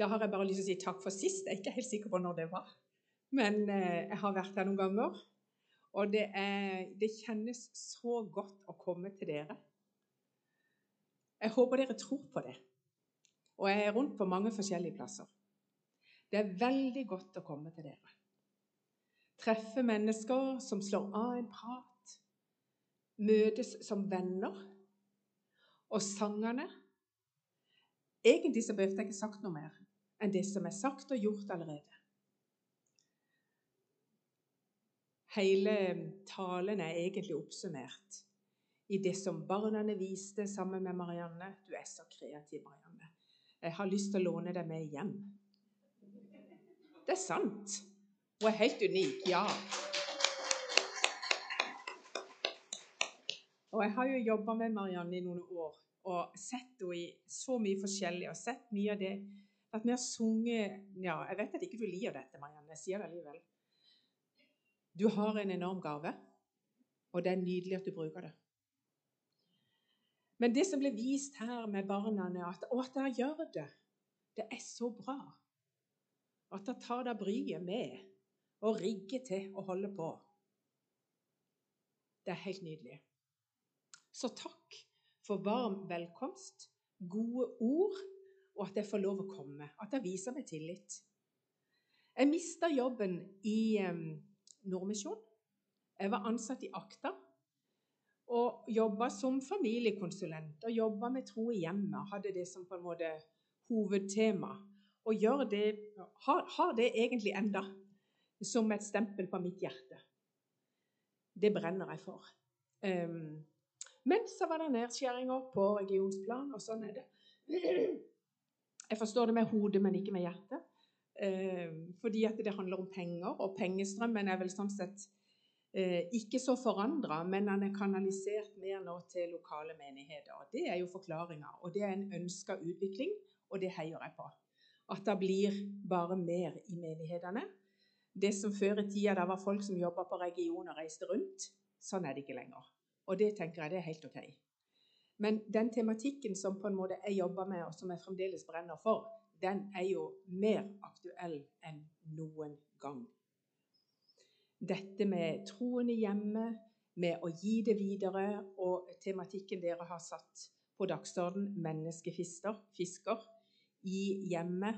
Da har jeg bare lyst til å si takk for sist. Jeg er ikke helt sikker på når det var. Men eh, jeg har vært her noen ganger. Og det, er, det kjennes så godt å komme til dere. Jeg håper dere tror på det. Og jeg er rundt på mange forskjellige plasser. Det er veldig godt å komme til dere. Treffe mennesker som slår av en prat. Møtes som venner. Og sangene Egentlig så behøvde jeg ikke sagt noe mer enn det som er sagt og gjort allerede. Hele talen er egentlig oppsummert i det som barna viste sammen med Marianne. Du er så kreativ, Marianne. Jeg har lyst til å låne deg med hjem. Det er sant. Hun er helt unik, ja. Og jeg har jo jobba med Marianne i noen år og sett henne i så mye forskjellig. Og sett mye av det at vi har sunget Ja, jeg vet at ikke du liker dette, Marianne. Jeg sier det allikevel. Du har en enorm gave, og det er nydelig at du bruker det. Men det som ble vist her med barna, at, og at dere gjør det, det er så bra. At dere tar dere bryet med og rigger til å holde på. Det er helt nydelig. Så takk for varm velkomst, gode ord, og at jeg får lov å komme. At jeg viser meg tillit. Jeg mista jobben i um, Nordmisjon. Jeg var ansatt i Akta og jobba som familiekonsulent og jobba med tro i hjemmet. Hadde det som på en måte hovedtema. Og gjør det, har, har det egentlig enda som et stempel på mitt hjerte. Det brenner jeg for. Um, men så var det nedskjæringer på regionsplan, og sånn er det. Jeg forstår det med hodet, men ikke med hjertet. Eh, fordi at det handler om penger, og pengestrømmen er vel sånn sett eh, ikke så forandra, men den er kanalisert mer nå til lokale menigheter. Og Det er jo forklaringa, og det er en ønska utvikling, og det heier jeg på. At det blir bare mer i menighetene. Det som før i tida da var folk som jobba på region og reiste rundt, sånn er det ikke lenger. Og det tenker jeg det er helt ok. Men den tematikken som på en måte jeg jobber med, og som jeg fremdeles brenner for, den er jo mer aktuell enn noen gang dette med troen i hjemmet, med å gi det videre, og tematikken dere har satt på dagsorden, menneskefisker, fisker, i hjemmet,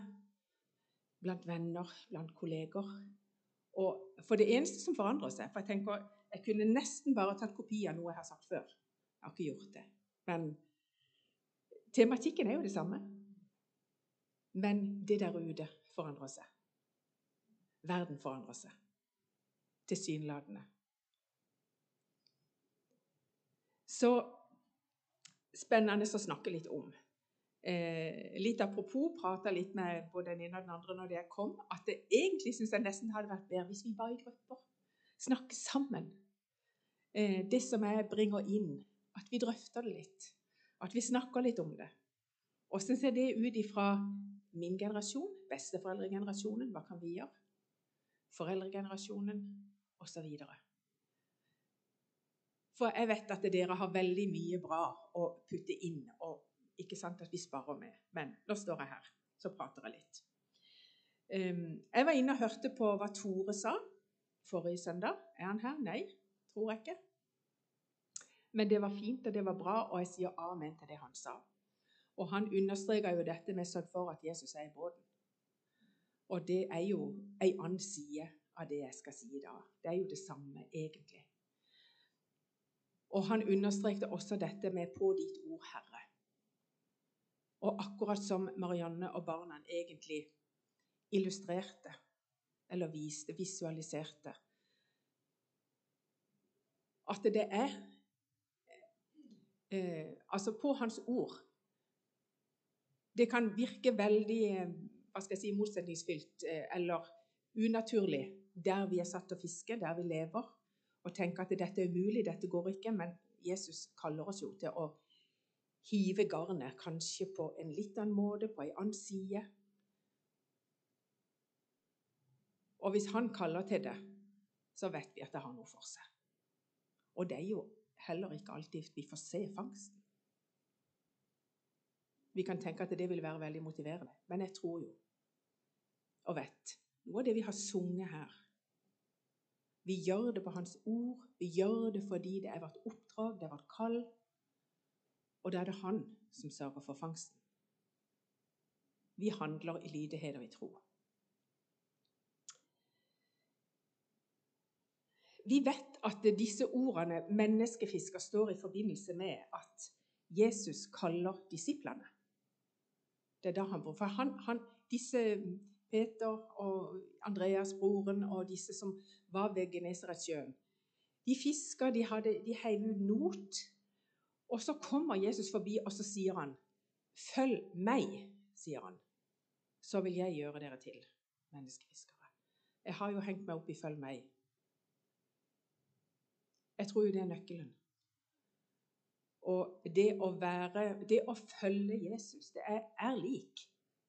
blant venner, blant kolleger. Og for det eneste som forandrer seg For jeg tenker, jeg kunne nesten bare tatt kopi av noe jeg har sagt før. Jeg har ikke gjort det. Men tematikken er jo det samme. Men det der ute forandrer seg. Verden forandrer seg tilsynelatende. Så spennende å snakke litt om. Eh, litt apropos, prata litt med både den ene og den andre når jeg kom, at det egentlig syns jeg nesten hadde vært bedre hvis vi var i grupper. Snakke sammen. Eh, det som jeg bringer inn, at vi drøfter det litt. At vi snakker litt om det. Åssen ser det ut ifra min generasjon, besteforeldregenerasjonen? Hva kan vi gjøre? Foreldregenerasjonen osv. For jeg vet at dere har veldig mye bra å putte inn, og ikke sant at vi sparer med. Men nå står jeg her, så prater jeg litt. Jeg var inne og hørte på hva Tore sa forrige søndag. Er han her? Nei, tror jeg ikke. Men det var fint, og det var bra, og jeg sier amen til det han sa. Og han understreker jo dette med 'sørg for at Jesus er i båten. Og det er jo ei annen side av det jeg skal si i dag. Det er jo det samme, egentlig. Og han understrekte også dette med 'på ditt ord, Herre'. Og akkurat som Marianne og barna egentlig illustrerte, eller viste, visualiserte At det er eh, Altså, på hans ord Det kan virke veldig eh, hva skal jeg si, motsetningsfylt eh, eller unaturlig der vi er satt til å fiske, der vi lever, og tenker at dette er umulig, dette går ikke. Men Jesus kaller oss jo til å hive garnet, kanskje på en litt annen måte, på en annen side. Og hvis han kaller til det, så vet vi at det har noe for seg. Og det er jo heller ikke alltid vi får se fangsten. Vi kan tenke at det vil være veldig motiverende, men jeg tror jo og vet noe av det vi har sunget her. Vi gjør det på Hans ord, vi gjør det fordi det er vårt oppdrag, det er vårt kall. Og da er det Han som sørger for fangsten. Vi handler i lydighet og i tro. Vi vet at disse ordene 'menneskefisker' står i forbindelse med at Jesus kaller disiplene. Det er da han, for han, han, disse Peter og Andreas, broren, og disse som var ved Genesaretsjøen, de fiska, de, hadde, de heiv ut not. Og så kommer Jesus forbi, og så sier han, 'Følg meg', sier han. 'Så vil jeg gjøre dere til menneskefiskere'. Jeg har jo hengt meg opp i 'følg meg'. Jeg tror jo det er nøkkelen. Og det å være Det å følge Jesus, det er, er lik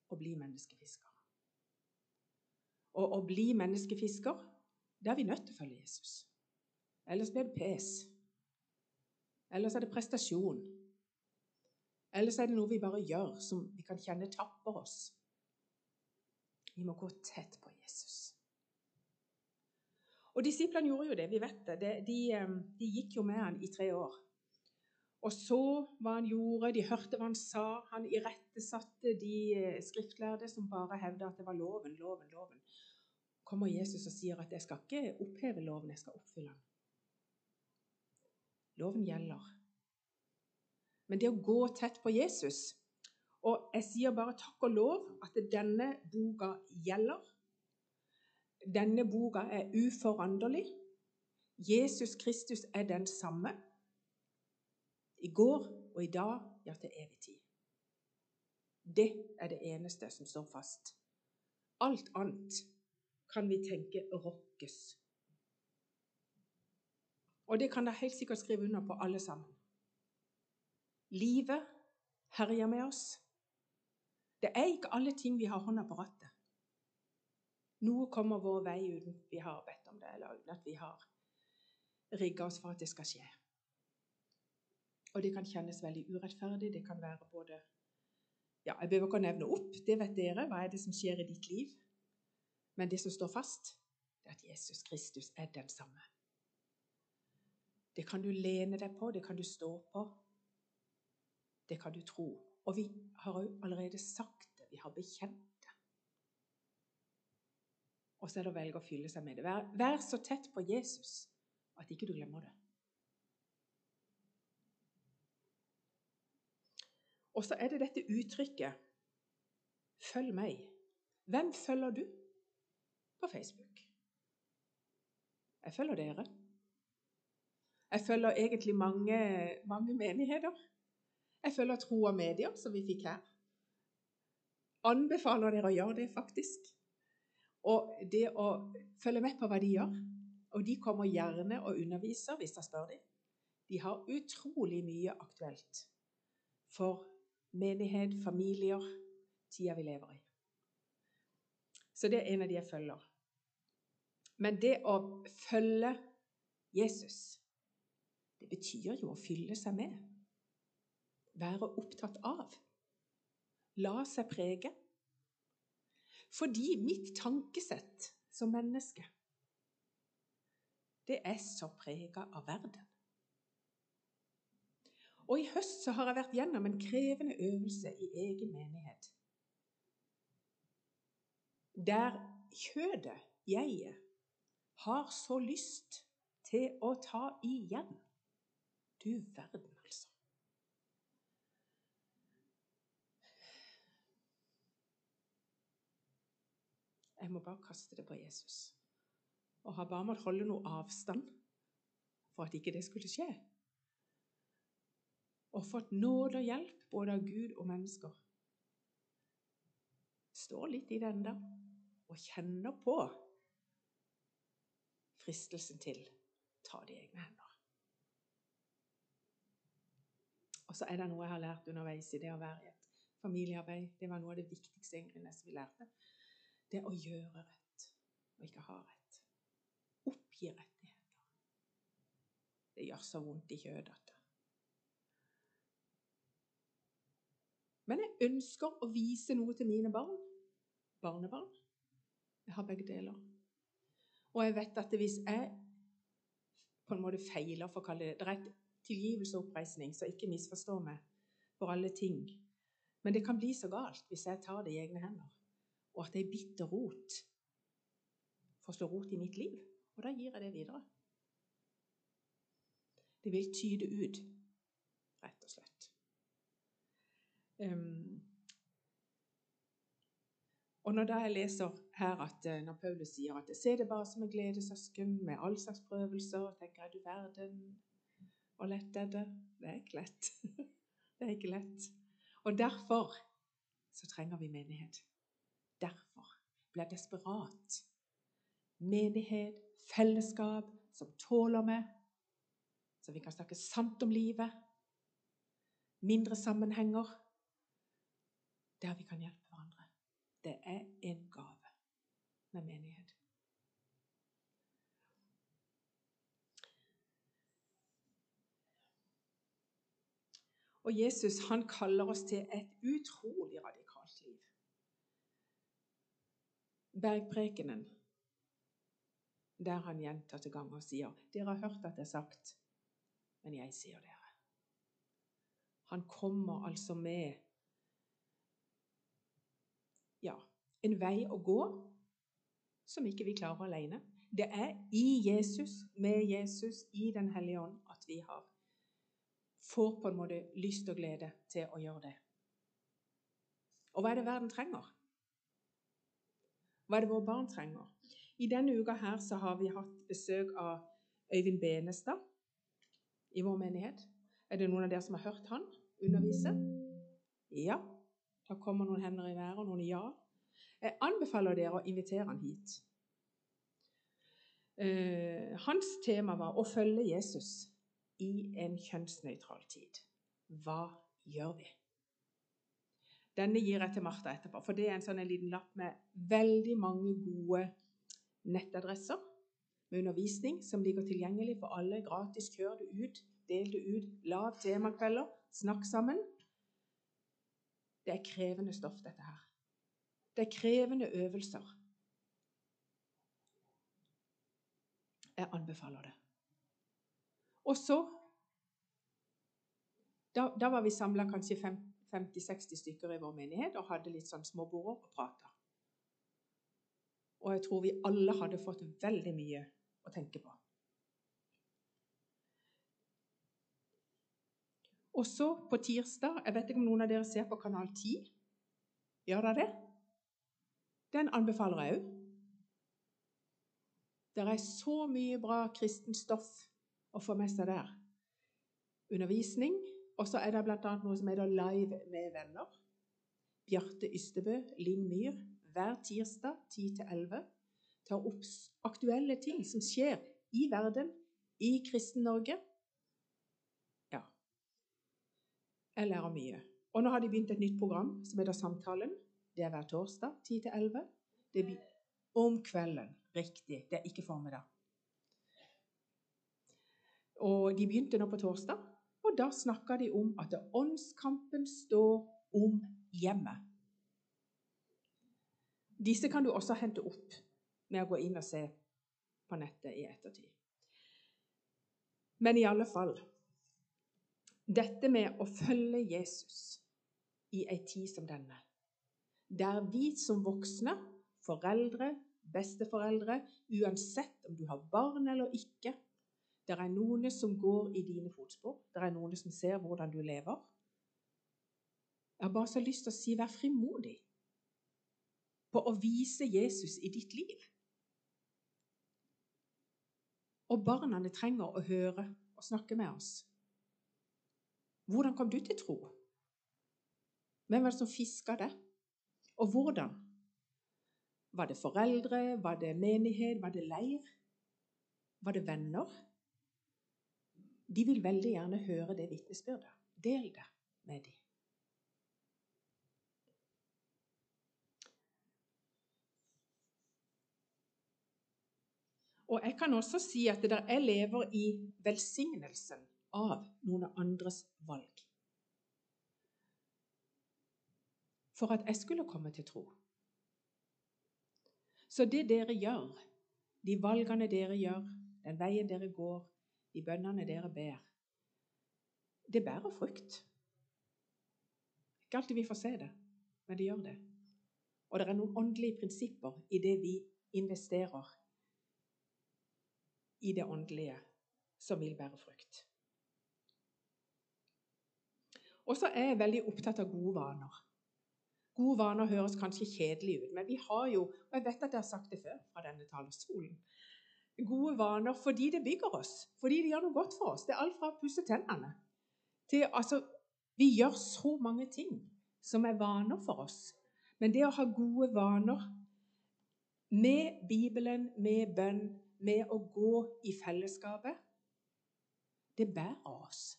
å bli menneskefisker. Og å bli menneskefisker, det er vi nødt til å følge Jesus. Ellers blir det pes. Ellers er det prestasjon. Ellers er det noe vi bare gjør, som vi kan kjenne tapper oss. Vi må gå tett på Jesus. Og Disiplene gjorde jo det, vi vet det. De, de, eh, de gikk jo med han i tre år. Og så hva han gjorde, de hørte hva han sa. Han irettesatte de eh, skriftlærde som bare hevda at det var loven, loven, loven. Kommer Jesus og sier at 'jeg skal ikke oppheve loven, jeg skal oppfylle den'. Loven gjelder. Men det å gå tett på Jesus Og jeg sier bare takk og lov at denne boka gjelder. Denne boka er uforanderlig. Jesus Kristus er den samme i går og i dag, ja, til evig tid. Det er det eneste som står fast. Alt annet kan vi tenke rokkes. Og det kan dere helt sikkert skrive under på, alle sammen. Livet herjer med oss. Det er ikke alle ting vi har hånda på rattet. Noe kommer vår vei uten vi har bedt om det, eller uten at vi har rigga oss for at det skal skje. Og det kan kjennes veldig urettferdig. Det kan være både ja, Jeg behøver ikke å nevne opp, det vet dere. Hva er det som skjer i ditt liv? Men det som står fast, det er at Jesus Kristus er den samme. Det kan du lene deg på, det kan du stå på. Det kan du tro. Og vi har jo allerede sagt det, vi har bekjent. Og så er det å velge å fylle seg med det. Vær, vær så tett på Jesus at ikke du glemmer det. Og så er det dette uttrykket 'følg meg'. Hvem følger du på Facebook? Jeg følger dere. Jeg følger egentlig mange, mange menigheter. Jeg følger Tro og Medier, som vi fikk her. Anbefaler dere å gjøre det, faktisk. Og det å følge med på hva de gjør. Og de kommer gjerne og underviser hvis jeg spør dem. De har utrolig mye aktuelt for menighet, familier, tida vi lever i. Så det er en av de jeg følger. Men det å følge Jesus, det betyr jo å fylle seg med. Være opptatt av. La seg prege. Fordi mitt tankesett som menneske, det er så prega av verden. Og i høst så har jeg vært gjennom en krevende øvelse i egen menighet. Der kjødet, jeget, har så lyst til å ta igjen. Du verden, altså. Jeg må bare kaste det på Jesus. Og har bare måttet holde noe avstand for at ikke det skulle skje og fått nåde og hjelp både av Gud og mennesker. Står litt i det ennå og kjenner på fristelsen til ta det i egne hender. Og så er det noe jeg har lært underveis i det å være i et familiearbeid. Det var noe av det viktigste egentlig nesten vi lærte. Det å gjøre rett og ikke ha rett. Oppgi rettigheter. Det gjør så vondt i kjødet Men jeg ønsker å vise noe til mine barn, barnebarn, Jeg har begge deler. Og jeg vet at hvis jeg på en måte feiler, for å kalle det Det er et tilgivelse og oppreisning, så ikke misforstå meg for alle ting. Men det kan bli så galt hvis jeg tar det i egne hender, og at ei bitter rot får slå rot i mitt liv. Og da gir jeg det videre. Det vil tyde ut, rett og slett. Um, og når da jeg leser her at eh, når Paulus sier at 'se det bare som en glede, søsken, med all slags prøvelser', tenker jeg du verden, hvor lett er det? Det er ikke lett. det er ikke lett. Og derfor så trenger vi menighet. Derfor blir desperat. Menighet, fellesskap som tåler meg, så vi kan snakke sant om livet. Mindre sammenhenger der vi kan hjelpe hverandre. Det er en gave med menighet. Og Jesus han kaller oss til et utrolig radikalt liv. Bergprekenen, der han gjentatte ganger sier 'Dere har hørt at det er sagt, men jeg sier dere'. Han kommer altså med ja, en vei å gå som ikke vi klarer alene. Det er i Jesus, med Jesus, i Den hellige ånd, at vi har, får på en måte lyst og glede til å gjøre det. Og hva er det verden trenger? Hva er det våre barn trenger? I denne uka her så har vi hatt besøk av Øyvind Benestad i vår menighet. Er det noen av dere som har hørt han undervise? Ja. Da kommer noen hender i været og noen ja. Jeg anbefaler dere å invitere han hit. Uh, hans tema var å følge Jesus i en kjønnsnøytral tid. Hva gjør vi? Denne gir jeg til Martha etterpå, for det er en sånn en liten lapp med veldig mange gode nettadresser med undervisning som ligger tilgjengelig for alle. Gratis. Kjør det ut, del det ut. Lag temakvelder. Snakk sammen. Det er krevende stoff, dette her. Det er krevende øvelser. Jeg anbefaler det. Og så Da, da var vi samla kanskje 50-60 stykker i vår menighet og hadde litt sånn småborder og prata. Og jeg tror vi alle hadde fått veldig mye å tenke på. Også på tirsdag Jeg vet ikke om noen av dere ser på Kanal 10? Gjør dere det? Den anbefaler jeg òg. Det er så mye bra kristent stoff å få med seg der. Undervisning. Og så er det bl.a. noe som heter Live med venner. Bjarte Ystebø, Linn Myhr, hver tirsdag 10-11 tar opp aktuelle ting som skjer i verden, i Kristen-Norge. Ja. Jeg lærer mye. Og nå har de begynt et nytt program som heter Samtalen. Det er hver torsdag 10-11. Det blir om kvelden. Riktig. Det er ikke formiddag. Og de begynte nå på torsdag, og da snakka de om at åndskampen står om hjemmet. Disse kan du også hente opp med å gå inn og se på nettet i ettertid. Men i alle fall dette med å følge Jesus i ei tid som denne, der vi som voksne, foreldre, besteforeldre, uansett om du har barn eller ikke Det er noen som går i dine fotspor, det er noen som ser hvordan du lever. Jeg har bare så lyst til å si vær frimodig på å vise Jesus i ditt liv. Og barna trenger å høre og snakke med oss. Hvordan kom du til tro? Hvem var det som fiska det? Og hvordan? Var det foreldre? Var det menighet? Var det leir? Var det venner? De vil veldig gjerne høre det vitnesbyrdet. Del det med dem. Og jeg kan også si at jeg lever i velsignelsen av noen andres valg. For at jeg skulle komme til tro, Så det dere gjør, de valgene dere gjør, den veien dere går, de bønnene dere ber, det bærer frukt. Ikke alltid vi får se det, men det gjør det. Og det er noen åndelige prinsipper i det vi investerer i det åndelige, som vil bære frukt. Og så er jeg veldig opptatt av gode vaner. Gode vaner høres kanskje kjedelig ut, men vi har jo og Jeg vet at jeg har sagt det før fra denne talerstolen. Gode vaner fordi det bygger oss, fordi det gjør noe godt for oss. Det er alt fra å pusse tennene til altså, Vi gjør så mange ting som er vaner for oss. Men det å ha gode vaner med Bibelen, med bønn, med å gå i fellesskapet, det bærer oss.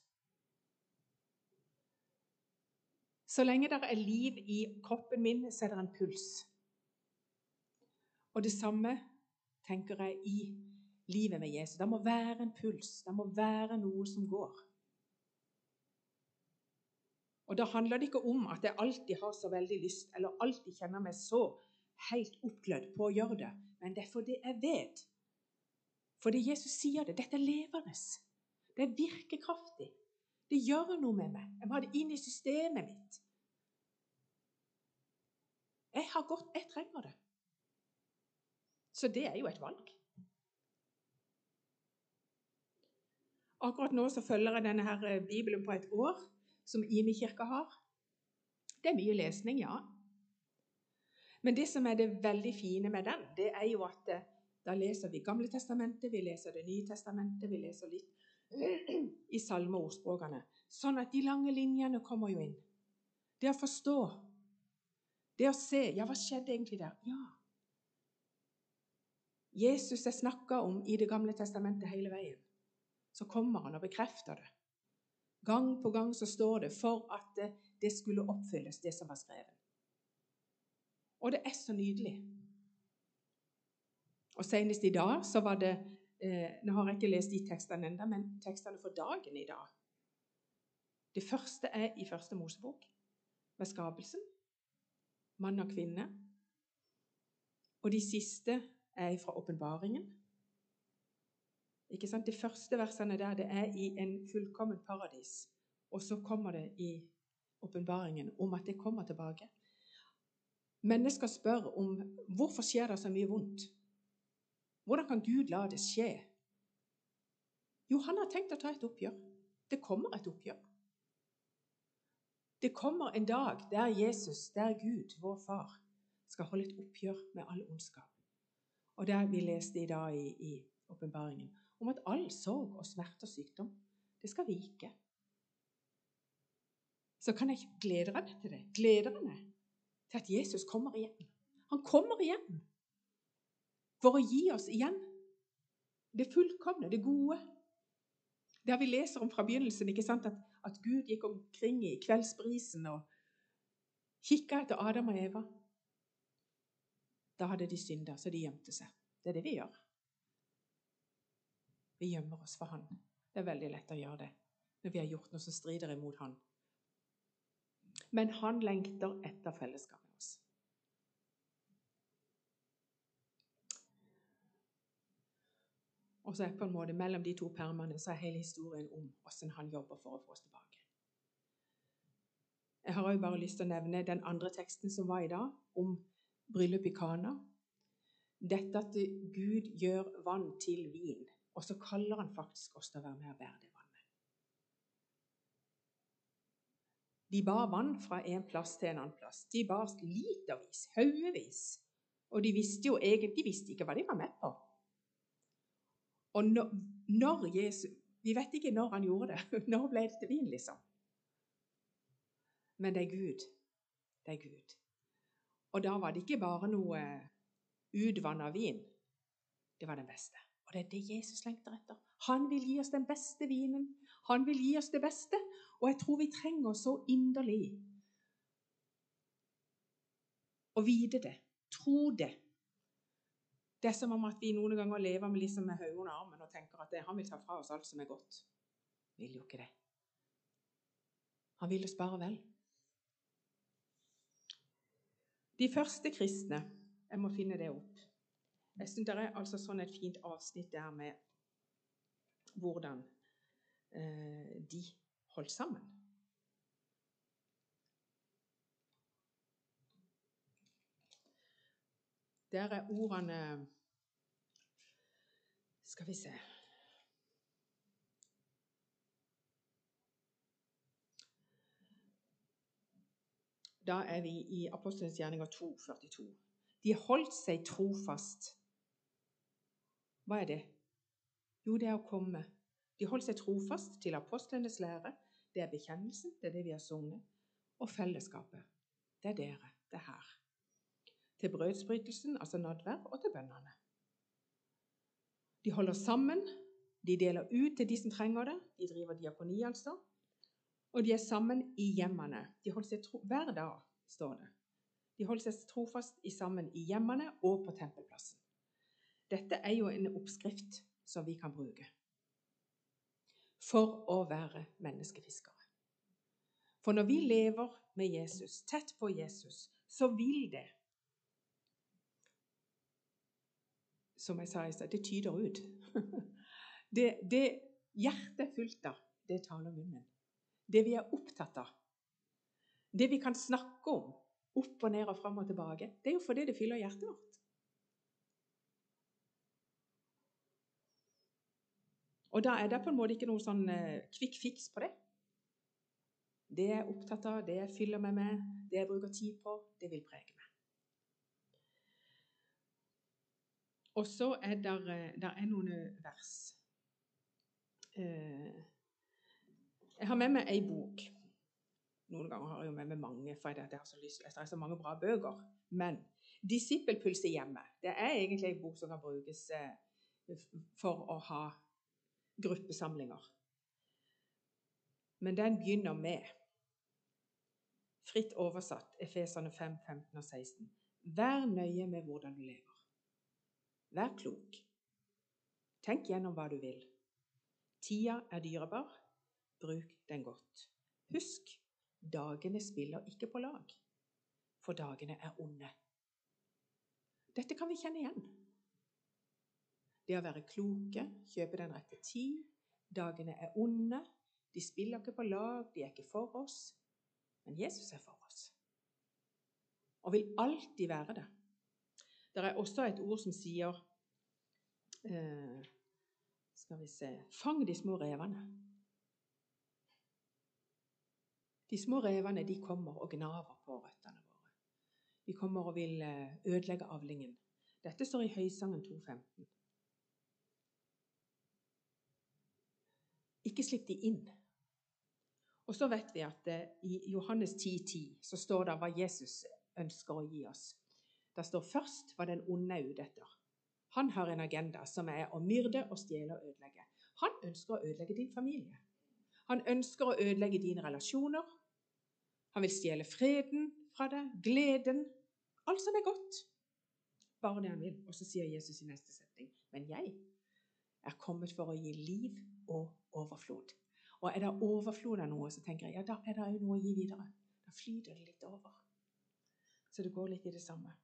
Så lenge det er liv i kroppen min, så er det en puls. Og det samme tenker jeg i livet med Jesus. Det må være en puls. Det må være noe som går. Og Da handler det ikke om at jeg alltid har så veldig lyst, eller alltid kjenner meg så helt oppglødd på å gjøre det, men det er fordi jeg vet. Fordi Jesus sier det. Dette er levende. Det er virkekraftig. Det gjør noe med meg. Jeg må ha det inn i systemet mitt. Jeg har gått Jeg trenger det. Så det er jo et valg. Akkurat nå så følger jeg denne her eh, Bibelen på et år, som Imi kirke har. Det er mye lesning, ja. Men det som er det veldig fine med den, det er jo at eh, da leser vi Gamle testamentet, vi leser Det nye testamentet, vi leser litt i salme- og ordspråkene. Sånn at de lange linjene kommer jo inn. Det å forstå det å se Ja, hva skjedde egentlig der? Ja. Jesus er snakka om i Det gamle testamentet hele veien. Så kommer han og bekrefter det. Gang på gang så står det for at det, skulle oppfylles, det som var skrevet. Og det er så nydelig. Og Senest i dag så var det eh, Nå har jeg ikke lest de tekstene ennå, men tekstene for dagen i dag. Det første er i Første Mosebok, med skapelsen mann og kvinne. Og de siste er fra åpenbaringen. Ikke sant? De første versene der det er i en fullkommen paradis. Og så kommer det i åpenbaringen om at det kommer tilbake. Mennesker spør om hvorfor skjer det så mye vondt. Hvordan kan Gud la det skje? Jo, han har tenkt å ta et oppgjør. Det kommer et oppgjør. Det kommer en dag der Jesus, der Gud, vår far, skal holde et oppgjør med all ondskap. Og det vi leste i dag i åpenbaringen om at all sorg og smerte og sykdom, det skal vike. Så kan jeg glede deg til det. Glede deg til at Jesus kommer igjen. Han kommer igjen for å gi oss igjen det fullkomne, det gode. Der vi leser om fra begynnelsen ikke sant, at at Gud gikk omkring i kveldsbrisen og kikka etter Adam og Eva. Da hadde de synda, så de gjemte seg. Det er det vi gjør. Vi gjemmer oss for Han. Det er veldig lett å gjøre det når vi har gjort noe som strider imot Han. Men Han lengter etter fellesskap med oss. Og så er på en måte mellom de to permene så er hele historien om hvordan han jobber for å få oss tilbake. Jeg har også bare lyst til å nevne den andre teksten som var i dag, om bryllup i Kana. Dette at Gud gjør vann til vin, og så kaller han faktisk oss til å være med og bære det vannet. De bar vann fra en plass til en annen plass. De bar litervis, haugevis. Og de visste jo egentlig de visste ikke hva de var med på. Og når, når Jesus Vi vet ikke når han gjorde det. Når ble det til vin, liksom? Men det er Gud. Det er Gud. Og da var det ikke bare noe utvanna vin. Det var den beste. Og det er det Jesus lengter etter. Han vil gi oss den beste vinen. Han vil gi oss det beste. Og jeg tror vi trenger så inderlig å vite det, tro det, det er som om at vi noen ganger lever med, liksom med hodet under armen og tenker at det, han vil ta fra oss alt som er godt. Vil jo ikke det. Han vil oss bare vel. De første kristne Jeg må finne det opp. Jeg synes Det er altså sånn et fint avsnitt der med hvordan eh, de holdt sammen. Der er ordene Skal vi se Da er vi i Apostelens gjerninger 2,42. De holdt seg trofast. Hva er det? Jo, det er å komme. De holdt seg trofast til apostlenes lære. Det er bekjennelsen, det er det vi har sunget. Og fellesskapet. Det er dere. Det er her. Til brødsbrytelsen, altså nadvær, og til bønnene. De holder sammen. De deler ut til de som trenger det. De driver diakoni, altså. Og de er sammen i hjemmene. De holder seg tro Hver dag, står det. De holder seg trofast i sammen i hjemmene og på tempelplassen. Dette er jo en oppskrift som vi kan bruke for å være menneskefiskere. For når vi lever med Jesus, tett på Jesus, så vil det Som jeg sa i stad, det tyder ut. Det, det hjertet er fullt av, det taler munnen det vi er opptatt av, det vi kan snakke om opp og ned og fram og tilbake, det er jo fordi det fyller hjertet vårt. Og da er det på en måte ikke noe sånn kvikk uh, fiks på det. Det jeg er opptatt av, det jeg fyller meg med, det jeg bruker tid på, det vil prege meg. Og så er det eh, noen vers. Uh, jeg har med meg ei bok. Noen ganger har jeg jo med meg mange, for jeg har så lyst det er så mange bra bøker. Men 'Disippelpuls i hjemmet' det er egentlig en bok som kan brukes eh, for å ha gruppesamlinger. Men den begynner med, fritt oversatt, Efesene 5, 15 og 16. Vær nøye med hvordan du lever. Vær klok. Tenk gjennom hva du vil. Tida er dyrebar. Bruk den godt. Husk, dagene spiller ikke på lag, for dagene er onde. Dette kan vi kjenne igjen. Det å være kloke, kjøpe den rette tid. Dagene er onde. De spiller ikke på lag, de er ikke for oss. Men Jesus er for oss. Og vil alltid være det. Det er også et ord som sier eh, Skal vi se Fang de små revene. De små revene de kommer og gnaver på røttene våre. De kommer og vil eh, ødelegge avlingen. Dette står i Høysangen 2.15. Ikke slipp de inn. Og så vet vi at eh, i Johannes 10,10 10, så står det hva Jesus ønsker å gi oss. Det står først hva den onde er ute etter. Han har en agenda som er å myrde og stjele og ødelegge. Han ønsker å ødelegge din familie. Han ønsker å ødelegge dine relasjoner. Han vil stjele freden fra deg, gleden, alt som er godt. Bare det han vil. Og så sier Jesus i neste setning, men jeg er kommet for å gi liv og overflod. Og er det overflod av noe, så tenker jeg ja, da er det noe å gi videre. Da flyter det litt over. Så det går litt i det samme.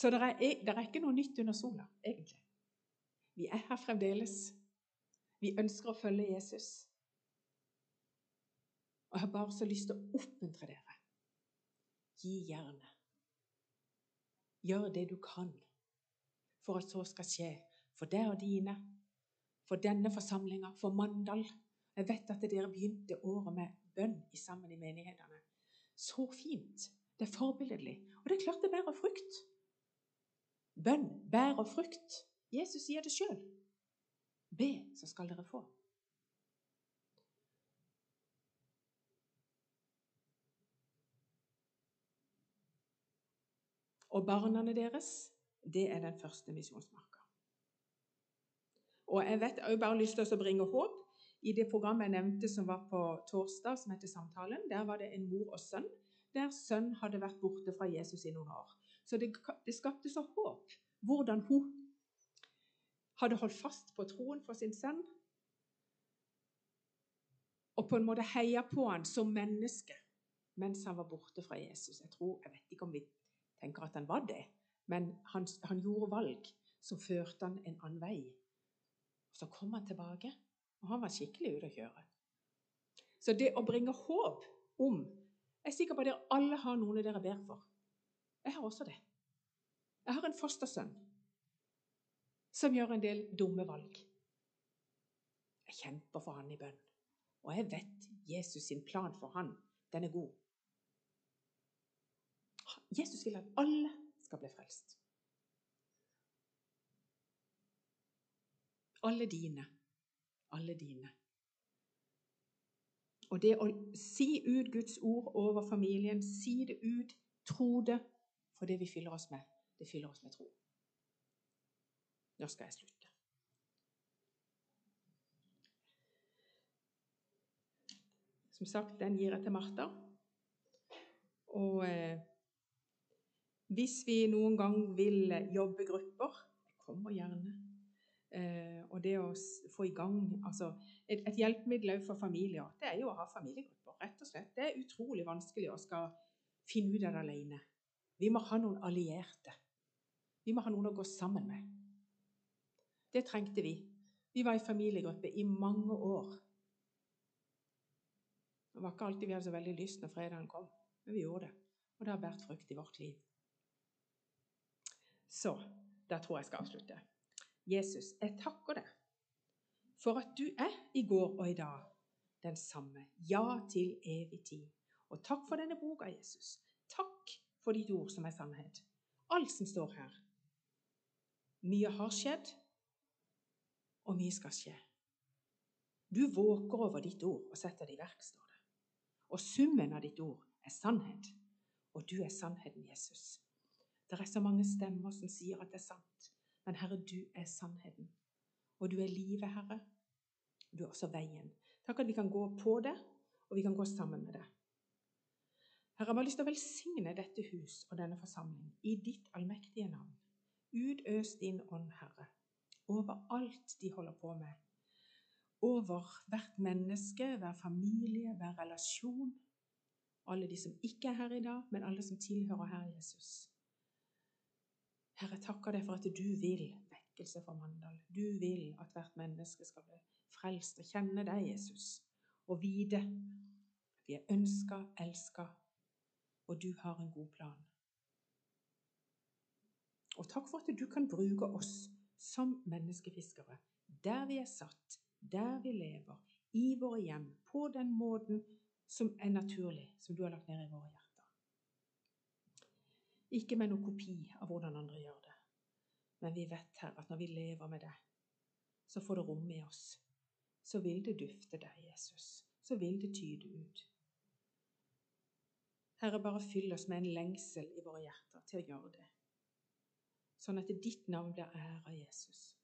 Så det er, er ikke noe nytt under sola, egentlig. Vi er her fremdeles. Vi ønsker å følge Jesus. Og jeg har bare så lyst til å oppmuntre dere. Gi jernet. Gjør det du kan for at så skal skje. For deg og dine, for denne forsamlinga, for Mandal. Jeg vet at dere begynte året med bønn sammen i menighetene. Så fint. Det er forbilledlig. Og det er klart det bærer frukt. Bønn bærer frukt. Jesus sier det sjøl. Be, så skal dere få. Og barna deres, det er den første misjonsmarka. Og jeg vet, jeg har bare lyst til å bringe håp. I det programmet jeg nevnte som var på torsdag, som heter Samtalen, der var det en mor og sønn der sønn hadde vært borte fra Jesus i noen år. Så det, det skapte så håp hvordan hun hadde holdt fast på troen for sin sønn og på en måte heia på han som menneske mens han var borte fra Jesus. Jeg tror, jeg vet ikke om vi tenker at han var det, men han, han gjorde valg som førte han en annen vei. Så kom han tilbake, og han var skikkelig ute å kjøre. Så det å bringe håp om Jeg er sikker på at dere alle har noen dere ber for. Jeg har også det. Jeg har en fostersønn som gjør en del dumme valg. Jeg kjemper for han i bønn. Og jeg vet Jesus sin plan for han, den er god. Jesus vil at alle skal bli frelst. Alle dine. Alle dine. Og det å si ut Guds ord over familien, si det ut, tro det, for det vi fyller oss med, det fyller oss med tro. Nå skal jeg slutte. Som sagt, den gir jeg til Martha. Og eh, hvis vi noen gang vil jobbe grupper Jeg kommer gjerne. Eh, og det å få i gang altså Et, et hjelpemiddel for familier, det er jo å ha familiegrupper. Rett og slett. Det er utrolig vanskelig å skal finne ut av det alene. Vi må ha noen allierte. Vi må ha noen å gå sammen med. Det trengte vi. Vi var i familiegruppe i mange år. Det var ikke alltid vi hadde så veldig lyst når fredagen kom, men vi gjorde det. Og det har båret frukt i vårt liv. Så der tror jeg skal avslutte. Jesus, jeg takker deg for at du er i går og i dag den samme. Ja til evig tid. Og takk for denne boka, Jesus. Takk for ditt ord som er sannhet. Alt som står her. Mye har skjedd, og mye skal skje. Du våker over ditt ord og setter det i verk, står det. Og summen av ditt ord er sannhet. Og du er sannheten, Jesus. Det er så mange stemmer som sier at det er sant. Men Herre, du er sannheten. Og du er livet, Herre. Du er også veien. Takk at vi kan gå på det, og vi kan gå sammen med det. Herre, jeg har lyst til å velsigne dette hus og denne forsamling i ditt allmektige navn. Utøs din ånd, Herre, over alt de holder på med over hvert menneske, hver familie, hver relasjon. Alle de som ikke er her i dag, men alle som tilhører Herre Jesus. Herre, takker deg for at du vil vekkelse for Mandal. Du vil at hvert menneske skal bli frelst og kjenne deg, Jesus, og vite at vi er ønska, elska, og du har en god plan. Og takk for at du kan bruke oss som menneskefiskere der vi er satt, der vi lever, i våre hjem, på den måten som er naturlig, som du har lagt ned i våre hjerter. Ikke med noen kopi av hvordan andre gjør det, men vi vet her at når vi lever med det, så får det rom i oss. Så vil det dufte deg, Jesus. Så vil det tyde ut. Herre, bare fyll oss med en lengsel i våre hjerter til å gjøre det, sånn at ditt navn blir æra, Jesus.